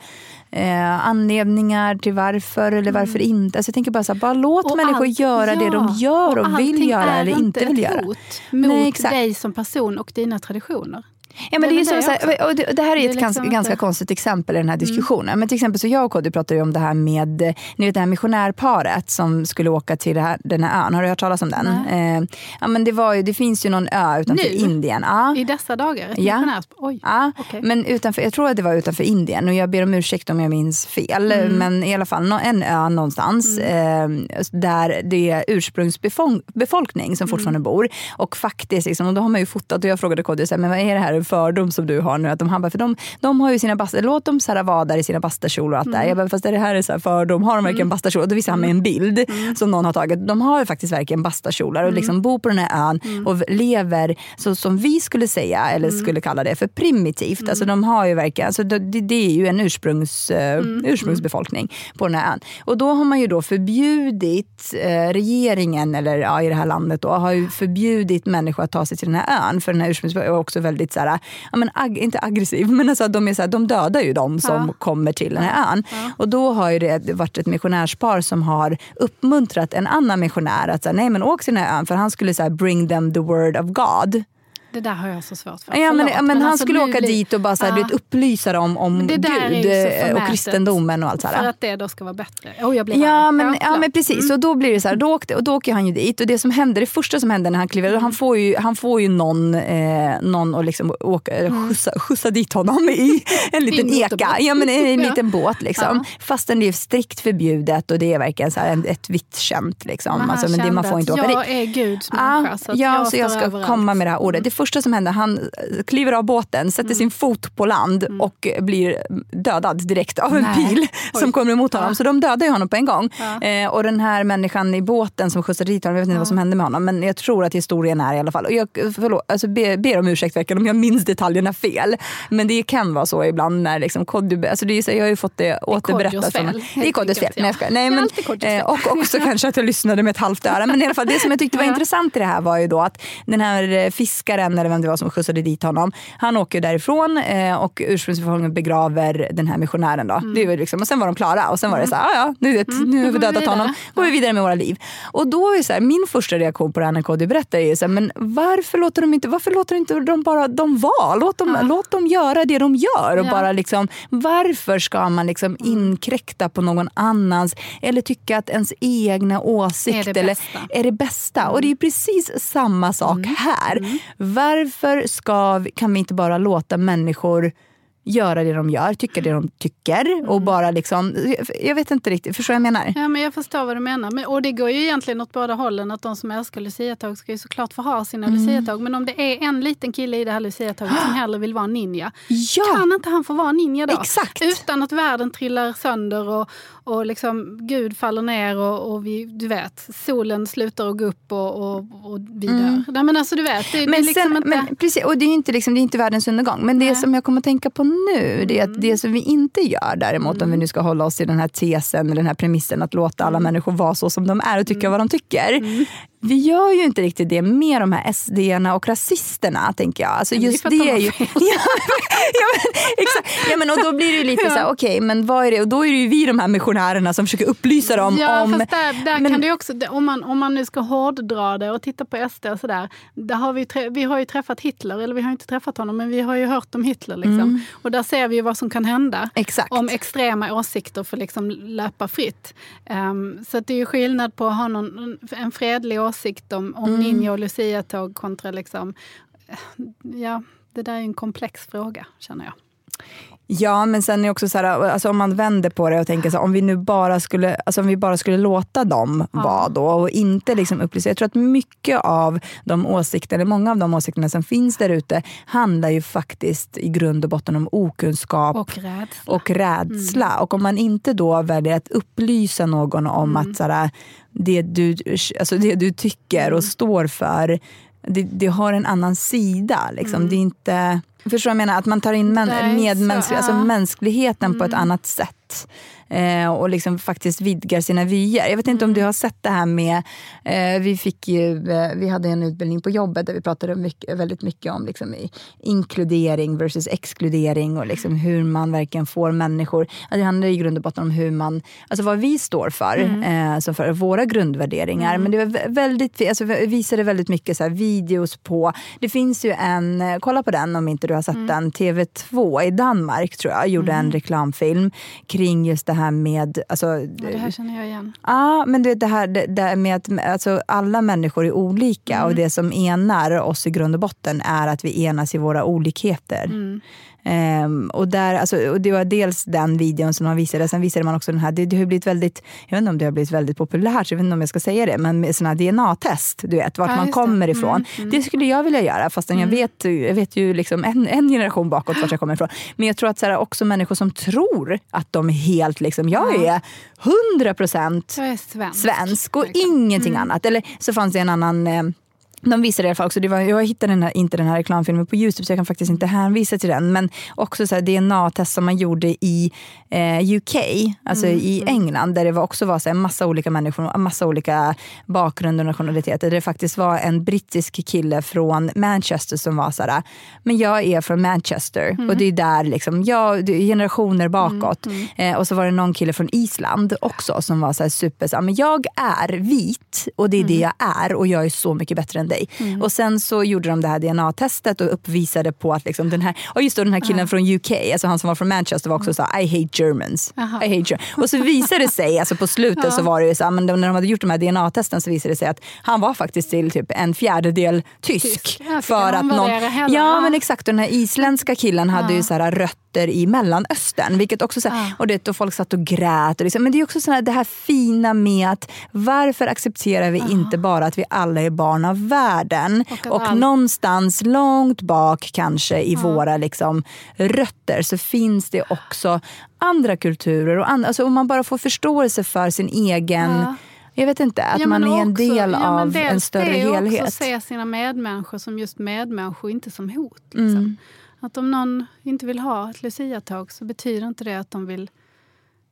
eh, anledningar till varför eller varför inte. Alltså jag tänker bara så här, bara låt Och människor allt- göra det de gör och, vill allting göra är eller inte vill göra. ett hot mot Nej, exakt. dig som person och dina traditioner. Ja, men Det är så här, och det, det här är Det är ett ganska, liksom ganska inte- konstigt exempel i den här diskussionen. Men till exempel så jag och Kodjo pratade ju om det här med eh, ni vet det här missionärparet som skulle åka till det här, den här ön. Har du hört talas om den? Eh, ja, men det, var ju, det finns ju någon ö utanför Nu? Indien. Ja. I dessa dagar? Ett Ja. Oj. Ja, Okej. men utanför, jag tror att det var utanför Indien och jag ber om ursäkt om jag minns fel. Men i alla fall en ö någonstans eh, där det är ursprungsbefolkning som fortfarande bor. Och faktiskt, liksom, och då har man ju fotat och jag frågade Kodjo, så men vad är det här en fördom som du har nu? Att de, han bara, för de, de har ju sina basta, låt dem så här, vara där i sina bastakjolar och allt det där. Jag bara, fast är det här är så här fördom, har de verkligen bastakjolar? Och då visade han mig en bild som någon har tagit. De har ju faktiskt verkligen bastakjolar och liksom bor på den här ön och lever så som vi skulle säga, eller skulle kalla det för primitivt. Alltså de har ju verkligen, alltså det, det är ju en ursprungs, eh, ursprungsbefolkning på den här ön. Och då har man ju då förbjudit, eh, regeringen eller ja, i det här landet då, har ju förbjudit människor att ta sig till den här ön. För den här ursprungsbefolkningen är också väldigt så här, ja, men ag, inte aggressiv, men alltså, de, är så här, de dödar ju de som kommer till den här ön. Och då har ju det varit ett missionärspar som har uppmuntrat en annan missionär att säga, nej men åk till den här ön för han skulle så här, bring them the word of God. Det där har jag så svårt för. Ja, men, Förlåt, ja, men han alltså, skulle åka dit och bara så här, Ja. upplysa dem om Gud eh, och kristendomen och allt så här. För att det då ska vara bättre. Oh, jag blir Ja arg. men, ja, men precis, och då blir det så här, då, åkte, och då åker han ju dit och det som händer, det första som händer när han kliver, han får ju, han får ju någon, eh, någon att liksom åka, Mm. skjutsa, skjutsa dit honom i en liten eka, ja, men i en Ja. liten båt. Liksom. Fastän det är strikt förbjudet och det är verkligen så här ett vitt skämt. Liksom. Men Alltså, men det, man får inte åka dit. Jag är Guds Ja, människa. så ja, jag så jag ska överallt. komma med det här ordet. Det första som händer, han eh, kliver av båten, sätter sin fot på land och blir dödad direkt av en Nej. pil som Oj. kommer emot honom. Ja. Så de dödar honom på en gång. Ja. Eh, och den här människan i båten som skjutsade dit honom, jag vet inte vad som hände med honom, men jag tror att historien är i alla fall. Och jag förlåt, alltså, ber, ber om ursäkt verkligen om jag minns detaljerna fel. Men det kan vara så ibland när liksom, Kodjo, alltså, det är, så- jag har ju fått det återberättat. Fel, Det är Kodjos fel. enkelt, Nej, jag ja. Nej, men, eh, fel. och också kanske att jag lyssnade med ett halvt öra. Men i alla fall, det som jag tyckte var Ja. intressant i det här var ju då att den här eh, fiskaren, eller vem det var som skjutsade dit honom, han åker därifrån eh, och ursprungsbefolkningen begraver den här missionären. Då. Det är väl liksom, och sen var de klara och sen var det så här, "Ah, ja, nu, vet, nu har vi Mm. dödat vidare." honom, går vi vidare med våra liv. Och då är så här, min första reaktion på det här när Kodjo berättar är ju så här, men varför låter de inte, varför låter inte de bara dem vara? Låt dem, låt dem göra det de gör. Och Ja. bara liksom, varför ska man liksom inkräkta på någon annans eller tycka att ens egna åsikt Är det eller, bästa. är det bästa? Och det är precis samma sak Mm. här. Varför ska vi, kan vi inte bara låta människor göra det de gör, tycka det de tycker och bara liksom, jag vet inte riktigt, förstår du vad jag menar? Ja, men jag förstår vad du menar. Men, och det går ju egentligen åt båda hållen. Att de som älskar luciatåg ska ju såklart få ha sina Mm. luciatåg. Men om det är en liten kille i det här luciatåget som hellre vill vara ninja. Ja. Kan inte han få vara ninja då? Exakt. Utan att världen trillar sönder och, och liksom Gud faller ner och, och vi, du vet, solen slutar att gå upp och, och, och vi dör. Nej, men alltså du vet, det, det är Mm. Men, liksom sen, inte... men precis, och det är ju inte, liksom, det är inte världens undergång. Men det Nej. som jag kommer att tänka på nu, det är Mm. att det som vi inte gör däremot, om vi nu ska hålla oss till den här tesen, den här premissen att låta alla Mm. människor vara så som de är och tycka vad de tycker. Vi gör ju inte riktigt det med de här SD-erna och rasisterna, tänker jag. Alltså just det är ju... ja, men, exakt. Ja, men, och då blir det ju lite så här, okej, men vad är det? Och då är det ju vi de här missionärerna som försöker upplysa dem Ja, om... fast där, där men- kan det också, om man, om man nu ska hårddra det och titta på SD och sådär. Där har vi, vi har ju träffat Hitler, eller vi har inte träffat honom, men vi har ju hört om Hitler. Liksom. Och där ser vi ju vad som kan hända. Mm. Exakt. Om extrema åsikter får liksom löpa fritt. Ehm, så det är ju skillnad på att ha någon, en fredlig åsikt om, om Mm. ninja och luciatåg kontra liksom, eh, ja, det där är en komplex fråga känner jag. Ja, men sen är det också så här, alltså om man vänder på det och tänker så här, om vi nu bara skulle, alltså om vi bara skulle låta dem vara då och inte liksom upplysa. Jag tror att mycket av de åsikter, eller många av de åsikterna som finns där ute handlar ju faktiskt i grund och botten om okunskap Och rädsla. och rädsla. Och om man inte då väljer att upplysa någon om att så här, det, du, alltså det du tycker och står för, det, det har en annan sida. Liksom. Det är inte... Förstår du vad jag menar? Att man tar in Nej, medmänsklig, så, alltså mänskligheten på ett annat sätt. Eh, och liksom faktiskt vidgar sina vyer. Jag vet inte om du har sett det här med, eh, vi, fick ju, eh, vi hade en utbildning på jobbet där vi pratade mycket, väldigt mycket om liksom, inkludering versus exkludering och liksom hur man verkligen får människor, alltså det handlar i grund och botten om hur man, alltså vad vi står för, mm. eh, alltså för våra grundvärderingar. Mm. Men det var väldigt, alltså, visade väldigt mycket så videos på, det finns ju en, kolla på den om inte du har sett mm. den, TV2 i Danmark tror jag, gjorde en mm. reklamfilm kring just det här med... Alltså, ja, det här känner jag igen. Ja, men det, det här det, det med att alltså, alla människor är olika mm. och det som enar oss i grund och botten är att vi enas i våra olikheter. Mm. Um, och, där, alltså, och det var dels den videon som man visade, sen visade man också den här, det, det har blivit väldigt, jag vet inte om det har blivit väldigt populärt, jag vet inte om jag ska säga det, men med sådana DNA-test, du vet, vart ja, man kommer det. ifrån. Mm, mm. Det skulle jag vilja göra, fastän mm. jag, vet, jag vet ju liksom en, en generation bakåt vart jag kommer ifrån. Men jag tror att så här, också människor som tror att de är helt, liksom, jag är 100 procent svensk. svensk och ingenting mm. annat. Eller så fanns det en annan eh, de visade i alla fall också, det var, jag hittade den här, inte den här reklamfilmen på Youtube så jag kan faktiskt inte hänvisa till den. Men också så DNA-test som man gjorde i eh, UK, alltså mm. i mm. England. Där det var också var så här, massa olika människor, massa olika bakgrunder och nationaliteter. Där det faktiskt var en brittisk kille från Manchester som var så här, men jag är från Manchester. Mm. Och det är där liksom, jag, generationer bakåt. Mm, mm. Eh, och så var det någon kille från Island också som var så här super, så här, men jag är vit och det är det mm. jag är och jag är så mycket bättre än dig. Mm. Och sen så gjorde de det här DNA-testet och uppvisade på att liksom den här, och just då den här killen uh. från UK, alltså han som var från Manchester var också mm. så I hate Germans. -huh. I hate Germans. Och så visade det sig, alltså på slutet uh. så var det ju så men när de hade gjort de här DNA-testen så visade det sig att han var faktiskt till typ en fjärdedel tysk. tysk. Ja, för att någon, ja men exakt, och den här isländska killen hade ju så här rött rötter i Mellanöstern. Vilket också så här, ah. och, det, och folk satt och grät. Och liksom, men det är också så här, det här fina med att varför accepterar vi ah. inte bara att vi alla är barn av världen? Och, och någonstans långt bak kanske i ah. våra liksom, rötter så finns det också andra kulturer. Och and, alltså, om man bara får förståelse för sin egen jag vet inte, att ja, man är en del ja, av en större helhet. Det är också se sina medmänniskor som just medmänniskor, inte som hot. Liksom. Mm. Att om någon inte vill ha ett luciatåg så betyder inte det att de vill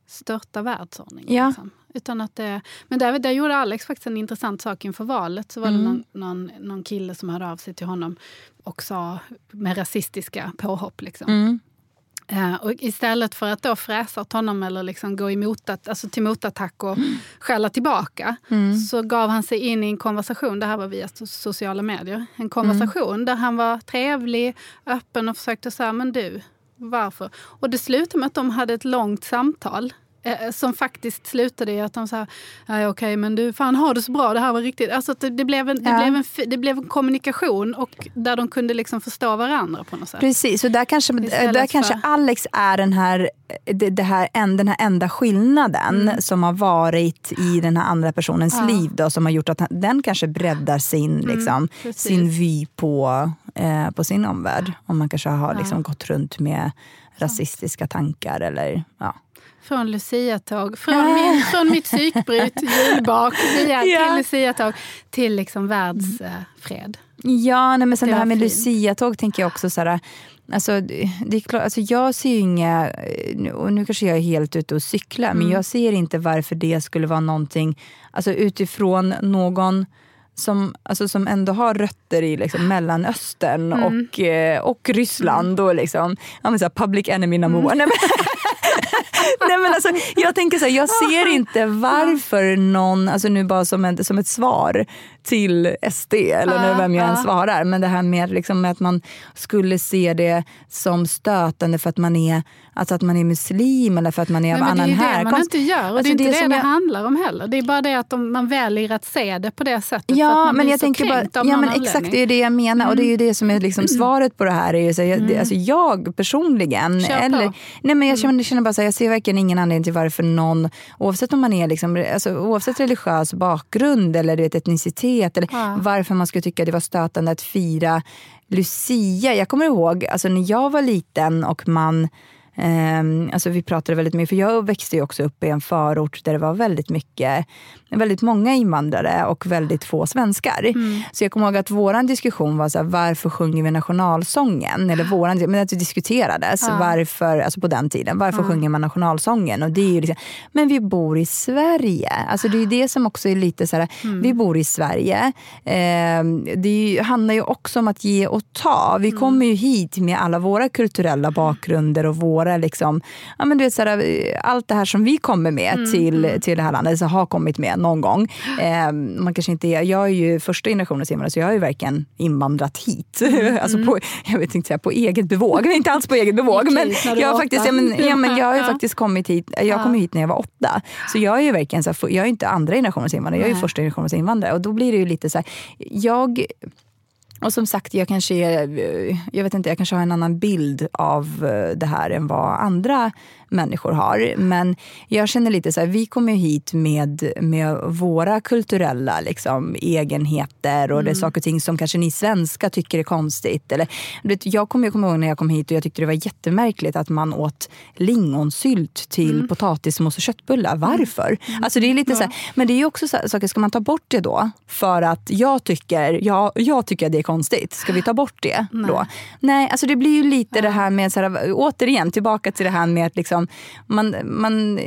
störta världsordningen. Ja. Liksom. Utan att det, men där, där gjorde Alex faktiskt en intressant sak inför valet. Så var mm. det någon, någon, någon, kille som hörde av sig till honom och sa med rasistiska påhopp. Liksom. Mm. Uh, och istället för att då fräsa åt honom eller liksom gå emot att, alltså till motattack och mm. skälla tillbaka mm. så gav han sig in i en konversation, det här var via sociala medier, en konversation mm. där han var trevlig, öppen och försökte säga, men du, varför? Och det slutade med att de hade ett långt samtal Eh, som faktiskt slutade i att de sa, okej okay, men du fan har det så bra, det här var riktigt. Alltså det, det, blev en, det, blev en, det blev en kommunikation och där de kunde liksom förstå varandra på något sätt. Precis, och där kanske, där kanske Alex är den här, det, det här, den här enda skillnaden mm. som har varit i den här andra personens ja. liv då, som har gjort att den kanske breddar sin, mm, liksom, sin vy på, eh, på sin omvärld. Om man kanske har liksom, ja. gått runt med rasistiska tankar eller ja. Från Lucia-tåg, från, min, från mitt psykbryt, julbak, via ja. till Lucia-tåg till liksom världsfred. Ja, nej, men sen det, det här med Lucia-tåg tänker jag också så här, Alltså, det är klart, alltså jag ser ju inga, och nu kanske jag är helt ute och cyklar, mm. men jag ser inte varför det skulle vara någonting, alltså utifrån någon som, alltså, som ändå har rötter i liksom, Mellanöstern mm. och, eh, och Ryssland. Och liksom, ja, så här, public enemy number mm. Nej, men alltså, jag tänker så här, jag ser inte varför någon, alltså nu bara som, en, som ett svar till SD eller nu vem jag än svarar, men det här med, liksom, med att man skulle se det som stötande för att man är, alltså att man är muslim eller för att man är av annan härkomst. Det är det man inte gör och alltså, det är inte det det, jag... handlar om heller. Det är bara det att de, man väljer att se det på det sättet. Ja, men jag tänker bara, ja men exakt det är det jag menar mm. och det är ju det som är liksom svaret på det här. Är ju så, jag, mm. alltså jag personligen, eller, nej men jag känner, mm. känner bara så här, jag ser verkligen ingen anledning till varför någon, oavsett om man är liksom, alltså, oavsett religiös bakgrund eller vet, etnicitet, eller ja. varför man skulle tycka det var stötande att fira Lucia. Jag kommer ihåg alltså, när jag var liten och man alltså vi pratade väldigt mycket, för jag växte ju också upp i en förort där det var väldigt mycket, väldigt många invandrare och väldigt få svenskar. Mm. Så jag kommer ihåg att vår diskussion var så här, varför sjunger vi nationalsången? Eller våran, men att det diskuterades ja. varför, alltså på den tiden, varför ja. sjunger man nationalsången? Och det är ju liksom, men vi bor i Sverige. Alltså det är det som också är lite så här, mm. vi bor i Sverige. Eh, det handlar ju också om att ge och ta. Vi mm. kommer ju hit med alla våra kulturella bakgrunder och våra liksom, ja men du vet så här, allt det här som vi kommer med mm. till, mm. till det här landet, så har kommit med någon gång. Eh, man kanske inte är, jag är ju första generationens invandrare så jag har ju verkligen invandrat hit. Mm. alltså på, jag vet inte säga på eget bevåg, inte alls på eget bevåg. men jag har faktiskt, ja, men, ja, men jag har faktiskt kommit hit, jag kom hit när jag var åtta. Så jag är ju verkligen så här, jag är inte andra generationens invandrare, jag är ju första generationens invandrare. Och då blir det ju lite så här, jag och som sagt, jag kanske, är, eh, jag vet inte, jag kanske har en annan bild av eh, det här än vad andra människor har. Men jag känner lite så här, vi kommer hit med, med våra kulturella liksom, egenheter och mm. det är mm. saker och ting som kanske ni svenskar tycker är konstigt. Eller, jag kommer jag kommer ihåg när jag kom hit och jag tyckte det var jättemärkligt att man åt lingonsylt till mm. potatismos och köttbullar. Varför? Mm. Alltså det är lite ja. så här, men det är också så här, saker, ska man ta bort det då? För att jag tycker, jag, jag tycker att det är konstigt. Ska vi ta bort det Nej. då? Nej, alltså det blir ju lite ja. det här med, så här, återigen tillbaka till det här med att liksom, man, man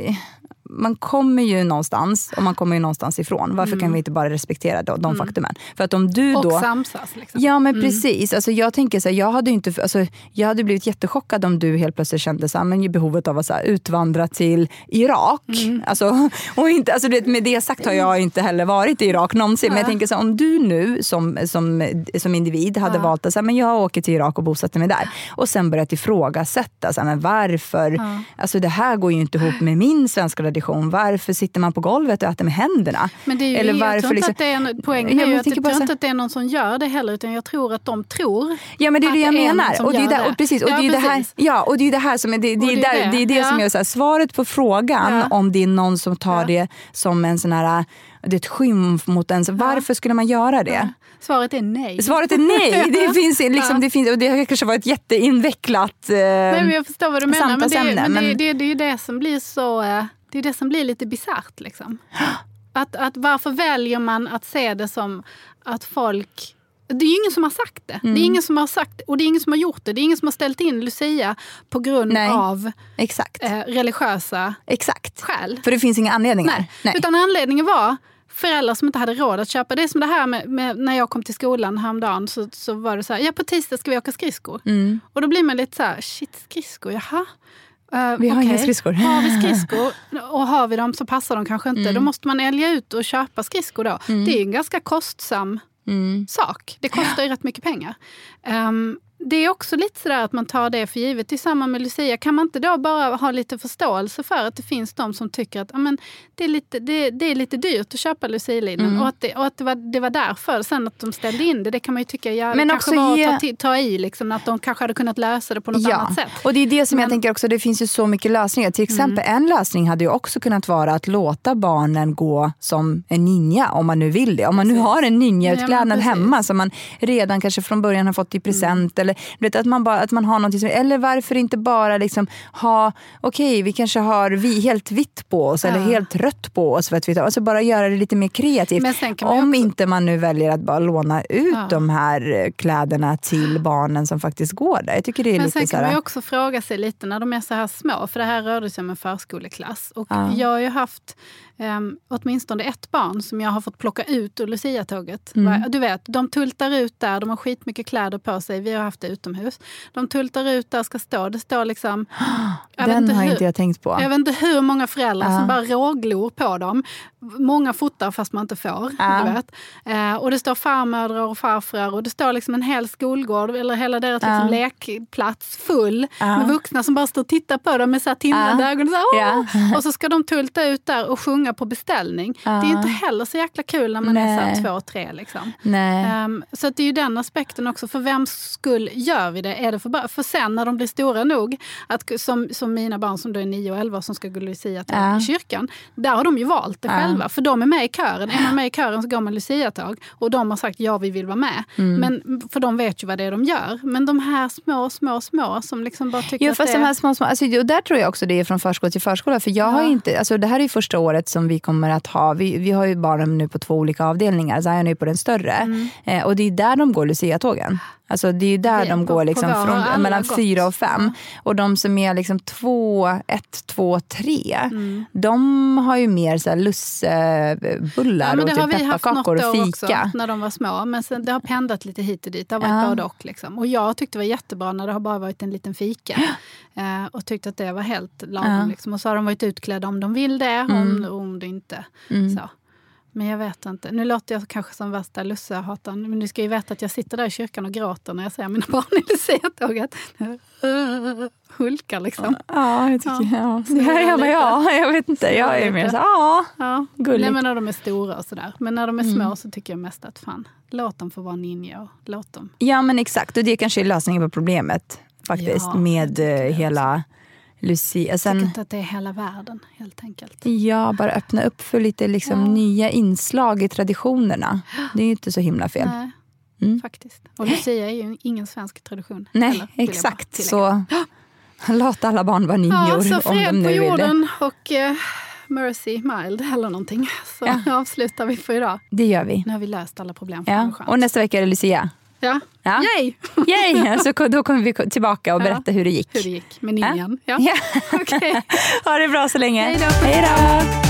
man kommer ju någonstans och man kommer ju någonstans ifrån. Varför mm. kan vi inte bara respektera då, de mm. faktumen? För att om du och då... samsas. Liksom. Ja men mm. precis. Alltså, jag tänker så här, jag hade inte, alltså, jag hade blivit jättechockad om du helt plötsligt kände så här, men behovet av att så här, utvandra till Irak. Mm. Alltså, och inte, alltså, med det sagt har jag inte heller varit i Irak någonsin. Ja. Men jag tänker så här, om du nu som, som, som individ hade ja. valt att så men jag åker till Irak och bosätter mig där. Och sen börjat ifrågasätta, så här, men varför? Ja. Alltså, det här går ju inte ihop med min svenska tradition. Varför sitter man på golvet och äter med händerna? Men det är ju, Eller varför, jag tror inte liksom, att det är en, poängen är ju att jag tror inte att det är någon som gör det heller utan jag tror att de tror Ja men det är det jag menar. Och det är det, och precis, och det är det här, ja, och det är det här som är det, det, är, där, det, är det ja. som är så här, svaret på frågan om det är någon som tar det som en sån här det är ett skymf mot ens... Varför skulle man göra det? Svaret är nej. Svaret är nej. Det finns, liksom, det finns, och det kanske var ett jätteinvecklat eh, nej, men Jag förstår vad du menar. Men, det, men, men det, det, det är ju det som blir så... Eh, det är det som blir lite bisarrt. Liksom. Att, att varför väljer man att se det som att folk det är ingen som har sagt det. Mm. Det är mm. ingen som har sagt och det är ingen som har gjort det. Det är ingen som har ställt in Lucia på grund Nej. av Exakt. Eh, religiösa Exakt. skäl. För det finns inga anledningar. Nej. Nej. Utan anledningen var föräldrar som inte hade råd att köpa. Det är som det här med, med när jag kom till skolan häromdagen så, så var det så här, ja på tisdag ska vi åka skridskor. Mm. Och då blir man lite så här, shit skridskor, jaha. Uh, vi har okay. inga skridskor. Har vi skridskor och har vi dem så passar de kanske inte. Mm. Då måste man älga ut och köpa skridskor då. Mm. Det är en ganska kostsam mm. sak. Det kostar ju rätt mycket pengar. Um, det är också lite sådär att man tar det för givet i samband med Lucia. Kan man inte då bara ha lite förståelse för att det finns de som tycker att amen, det, är lite, det, det är lite dyrt att köpa Lucia-linen mm. och att, det, och att det, var, det var därför. Sen att de ställde in det, det kan man ju tycka ja, Men kanske var ge... att ta, ta, i. Liksom, att de kanske hade kunnat lösa det på något ja. annat sätt. Och det är det som Men... jag tänker också, det finns ju så mycket lösningar. Till exempel mm. en lösning hade ju också kunnat vara att låta barnen gå som en ninja om man nu vill det. Om man nu har en ninjautklädnad ja, hemma som man redan kanske från början har fått i present. Mm. Eller vet, att man bara att man har någonting som, eller varför inte bara liksom ha, okej okay, vi kanske har vi, helt vitt på oss ja. eller helt rött på oss. För att vi, alltså bara göra det lite mer kreativt. Om också... inte man nu väljer att bara låna ut ja. de här eh, kläderna till barnen som faktiskt går där. Jag tycker det är Men lite sen kan man ju också fråga sig lite när de är så här små, för det här rörde sig om en förskoleklass. Och ja. jag har ju haft um, åtminstone ett barn som jag har fått plocka ut ur Lucia-tåget. Mm. Du vet, de tultar ut där, de har skitmycket kläder på sig. Vi har haft det utomhus. De tultar ut där, ska stå. Det står liksom... Den har hur, inte jag tänkt på. Jag vet inte hur många föräldrar uh. som bara råglor på dem. Många fotar fast man inte får. Uh. Du vet. Uh, och det står farmödrar och farfrar och det står liksom en hel skolgård eller hela deras liksom lekplats full med vuxna som bara står och tittar på dem med så tindrande ögon. Och, så, yeah. och så ska de tulta ut där och sjunga sjunga på beställning. Det är inte heller så jäkla kul när man Nej. är så två, tre. Liksom. Um, så att det är ju den aspekten också. För vems skull gör vi det? Är det för, för sen när de blir stora nog, att, som, som mina barn som då är 9 och 11 som ska gå Lucia-tåg ja. i kyrkan. Där har de ju valt det ja. själva. För de är med i kören. Är man med i kören så går man Lucia-tåg. Och de har sagt ja, vi vill vara med. Mm. Men, för de vet ju vad det är de gör. Men de här små, små, små som liksom bara tycker jo, att fast det... de här små, små, alltså, där tror jag också det är från förskola till förskola. För jag ja. har inte, alltså, det här är första året som vi kommer att ha, vi, vi har ju barnen nu på två olika avdelningar. Zion är på den större. Mm. Eh, och det är där de går Lucia-tågen. Alltså det är ju där det, de går liksom från, mellan fyra och fem. Ja. Och de som är liksom två, ett, två, tre, mm. de har ju mer så här lussebullar ja, och typ pepparkakor och fika. Också, när de var små. Men sen, det har pendlat lite hit och dit. Det har varit ja. både och. Liksom. Och jag tyckte det var jättebra när det har bara varit en liten fika. Eh, och tyckte att det var helt lagom. Ja. Liksom. Och så har de varit utklädda om de vill det, mm. om, om det inte. Mm. Så. Men jag vet inte. Nu låter jag kanske som värsta Lucia-hataren. Men ni ska ju veta att jag sitter där i kyrkan och gråter när jag ser mina barn i Lucia-tåget. Hulkar liksom. Ja, jag tycker ja. ja. Så ja, men ja, jag vet inte. Jag är mer så ja, ja. gulligt. Nej, men när de är stora och sådär. Men när de är små mm. så tycker jag mest att fan, låt dem få vara ninja. Och låt dem. Ja men exakt, och det kanske är lösningen på problemet faktiskt. Ja, med eh, hela... Lucia. Sen, jag tycker inte att det är hela världen helt enkelt. Ja, bara öppna upp för lite liksom, ja. nya inslag i traditionerna. Det är ju inte så himla fel. Nej, mm. faktiskt. Och Lucia är ju ingen svensk tradition. Nej, heller, exakt. Så låt alla barn vara nior ja, så om de nu på jorden och uh, Mercy Mild eller någonting. Så ja. avslutar vi för idag. Det gör vi. Nu har vi löst alla problem. Ja. Och nästa vecka är det Lucia. Ja. ja. Yay! Yay! Så då kommer vi tillbaka och berätta ja. hur det gick. Hur det gick med ninjan. Ja. Ja. okay. Ha det bra så länge. Hej då!